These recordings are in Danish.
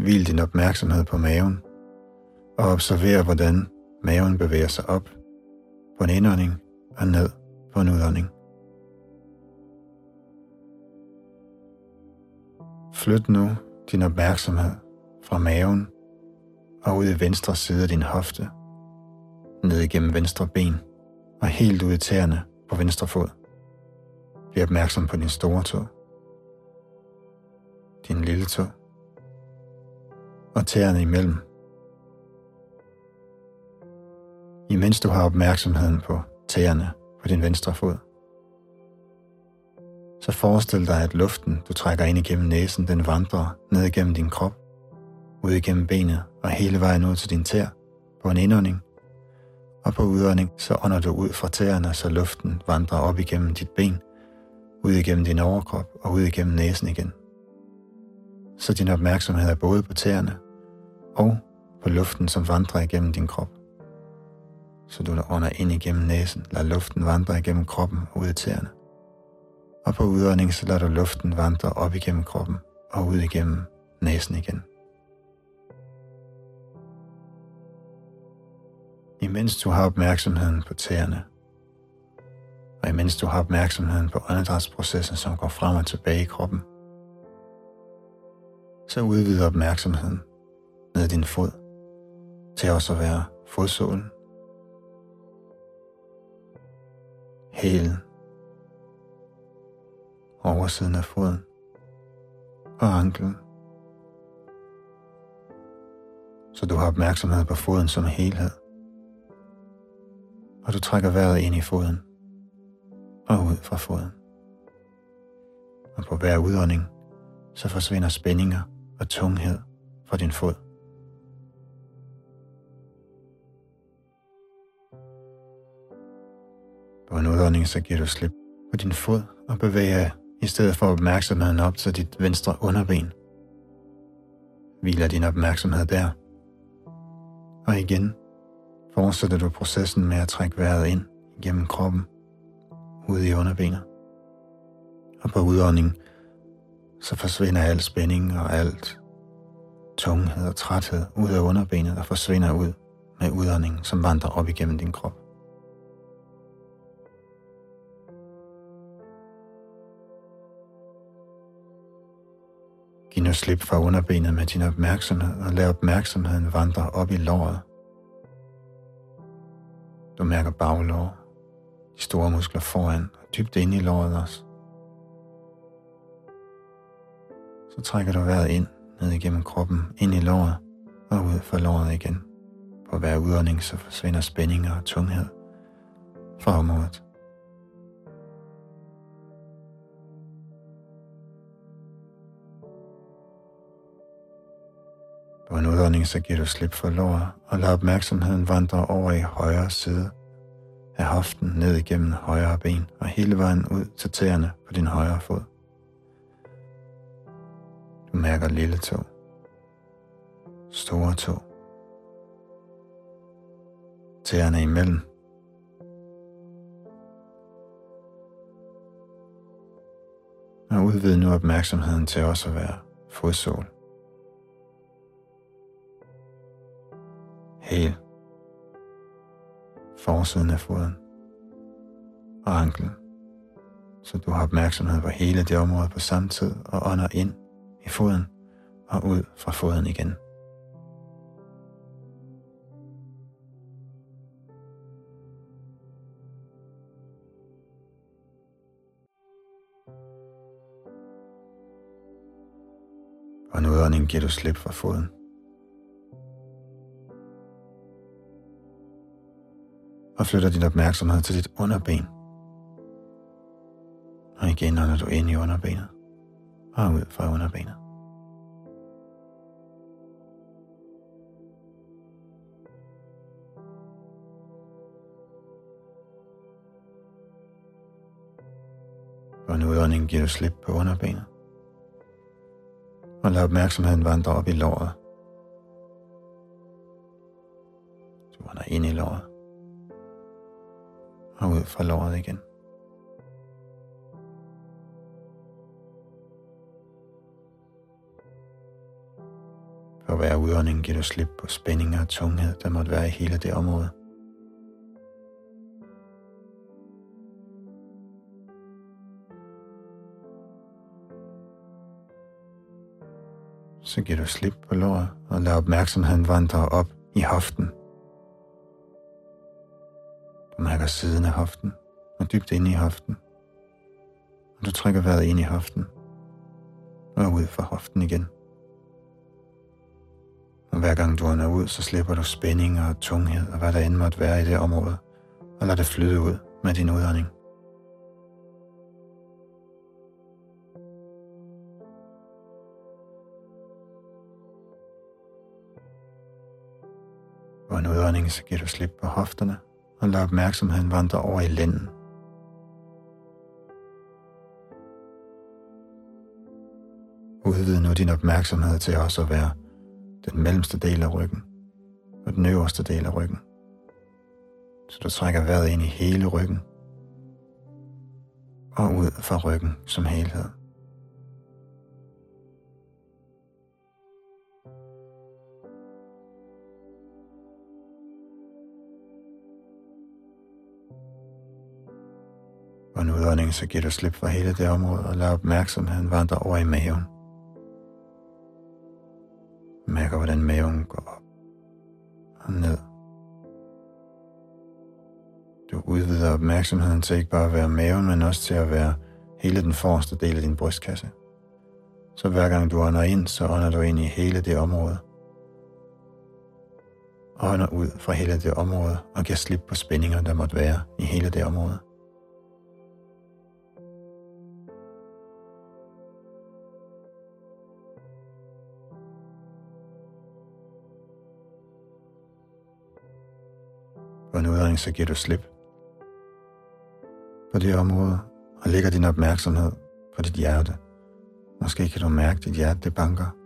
Hvil din opmærksomhed på maven og observer, hvordan maven bevæger sig op på en indånding og ned på en udånding. Flyt nu din opmærksomhed fra maven og ud i venstre side af din hofte, ned igennem venstre ben og helt ud i tæerne på venstre fod. Bliv opmærksom på din store tog, din lille tog, og tæerne imellem. Imens du har opmærksomheden på tæerne på din venstre fod, så forestil dig, at luften, du trækker ind igennem næsen, den vandrer ned igennem din krop, ud igennem benet og hele vejen ud til din tær på en indånding. Og på udånding, så ånder du ud fra tæerne, så luften vandrer op igennem dit ben, ud igennem din overkrop og ud igennem næsen igen. Så din opmærksomhed er både på tæerne og på luften, som vandrer igennem din krop. Så du ånder ind igennem næsen, lader luften vandre igennem kroppen og ud i tæerne og på udånding så lader du luften vandre op igennem kroppen og ud igennem næsen igen. Imens du har opmærksomheden på tæerne, og imens du har opmærksomheden på åndedrætsprocessen, som går frem og tilbage i kroppen, så udvider opmærksomheden ned din fod til også at være fodsålen, hælen, oversiden af foden og anklen. Så du har opmærksomhed på foden som helhed. Og du trækker vejret ind i foden og ud fra foden. Og på hver udånding, så forsvinder spændinger og tunghed fra din fod. På en udånding, så giver du slip på din fod og bevæger i stedet for opmærksomheden op til dit venstre underben. Hviler din opmærksomhed der. Og igen fortsætter du processen med at trække vejret ind gennem kroppen, ud i underbenet. Og på udånding, så forsvinder al spænding og alt tunghed og træthed ud af underbenet og forsvinder ud med udånding, som vandrer op igennem din krop. Giv nu slip fra underbenet med din opmærksomhed og lad opmærksomheden vandre op i låret. Du mærker baglår, de store muskler foran og dybt ind i låret også. Så trækker du vejret ind, ned igennem kroppen, ind i låret og ud fra låret igen. På hver udånding så forsvinder spændinger og tunghed fra området. På en udånding så giver du slip for låret og lader opmærksomheden vandre over i højre side af hoften ned igennem højre ben og hele vejen ud til tæerne på din højre fod. Du mærker lille tog, store tog, tæerne imellem. Og udvid nu opmærksomheden til også at være fodsål. hæl, forsiden af foden. Og anklen, så du har opmærksomhed på hele det område på samme tid og ånder ind i foden og ud fra foden igen. Og nu udånding giver du slip fra foden. og flytter din opmærksomhed til dit underben. Og igen ånder du ind i underbenet og ud fra underbenet. På en udånding giver du slip på underbenet. Og lad opmærksomheden vandre op i låret. Du ånder ind i låret og ud fra låret igen. På hver udånding giver du slip på spændinger og tunghed, der måtte være i hele det område. Så giver du slip på låret og lader opmærksomheden vandre op i hoften. Du mærker siden af hoften og dybt ind i hoften. Og du trækker vejret ind i hoften og ud fra hoften igen. Og hver gang du ånder ud, så slipper du spænding og tunghed og hvad der end måtte være i det område, og lader det flyde ud med din udånding. På en udånding, så giver du slip på hofterne og lader opmærksomheden vandre over i lænden. Udvid nu din opmærksomhed til også at være den mellemste del af ryggen og den øverste del af ryggen. Så du trækker vejret ind i hele ryggen og ud fra ryggen som helhed. Og en udånding, så giver du slip for hele det område og lader opmærksomheden vandre over i maven. Mærker, hvordan maven går op og ned. Du udvider opmærksomheden til ikke bare at være maven, men også til at være hele den forreste del af din brystkasse. Så hver gang du ånder ind, så ånder du ind i hele det område. Ånder ud fra hele det område og giver slip på spændinger, der måtte være i hele det område. På en udredning, så giver du slip på det område og lægger din opmærksomhed på dit hjerte. Måske kan du mærke, at dit hjerte det banker.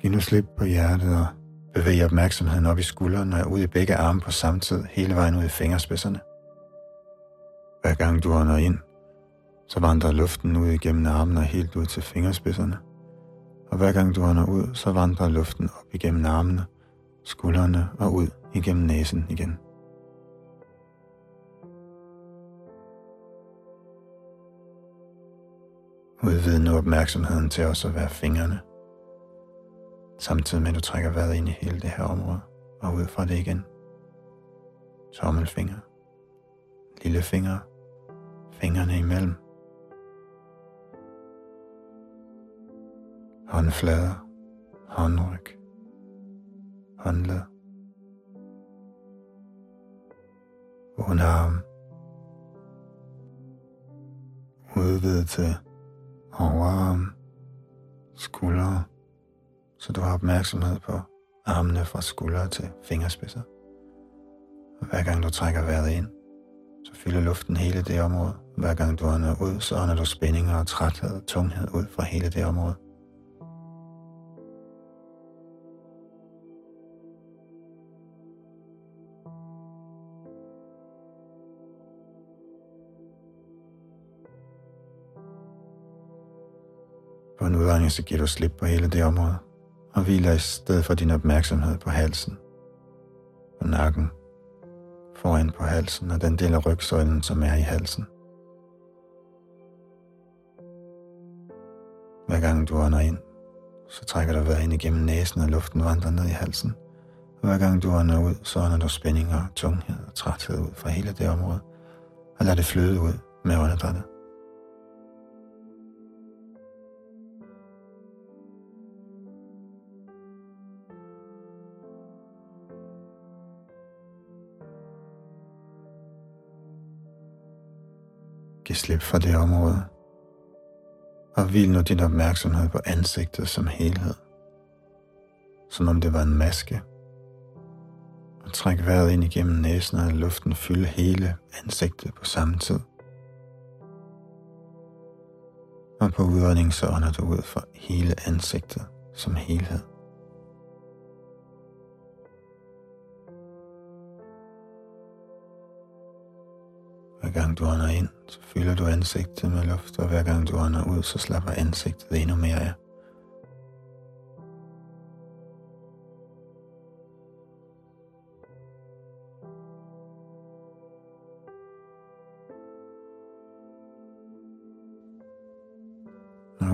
Giv nu slip på hjertet og bevæg opmærksomheden op i skuldrene og ud i begge arme på samme tid, hele vejen ud i fingerspidserne. Hver gang du ånder ind, så vandrer luften ud igennem armene og helt ud til fingerspidserne og hver gang du ånder ud, så vandrer luften op igennem armene, skuldrene og ud igennem næsen igen. Udvid nu opmærksomheden til også at være fingrene, samtidig med at du trækker vejret ind i hele det her område og ud fra det igen. Tommelfinger, lillefinger, fingrene imellem, håndflader, håndryg, håndled, underarm, udvidet til overarm, skuldre, så du har opmærksomhed på armene fra skuldre til fingerspidser. Og hver gang du trækker vejret ind, så fylder luften hele det område. Hver gang du ånder ud, så ånder du spændinger og træthed og tunghed ud fra hele det område. På så giver du slip på hele det område, og hviler i stedet for din opmærksomhed på halsen, på nakken, foran på halsen og den del af rygsøjlen, som er i halsen. Hver gang du ånder ind, så trækker du vejret ind igennem næsen, og luften vandrer ned i halsen. Og hver gang du ånder ud, så ånder du spændinger, tunghed og træthed ud fra hele det område, og lader det flyde ud med åndedrættet. Give slip fra det område. Og hvil nu din opmærksomhed på ansigtet som helhed. Som om det var en maske. Og træk vejret ind igennem næsen og luften fylde hele ansigtet på samme tid. Og på udånding så ånder du ud for hele ansigtet som helhed. Hver gang du ånder ind, så fylder du ansigtet med luft, og hver gang du ånder ud, så slapper ansigtet endnu mere af.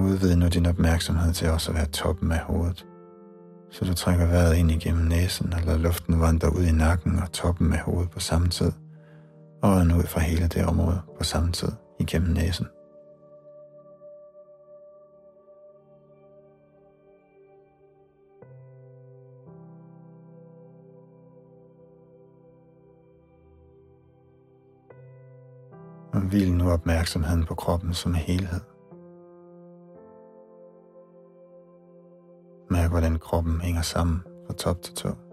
Udvid nu din opmærksomhed til også at være toppen af hovedet. Så du trækker vejret ind igennem næsen, og lader luften vandre ud i nakken og toppen af hovedet på samme tid. Og ud fra hele det område på samme tid igennem næsen. Og hvil nu opmærksomheden på kroppen som helhed. Mærk, hvordan kroppen hænger sammen fra top til tå.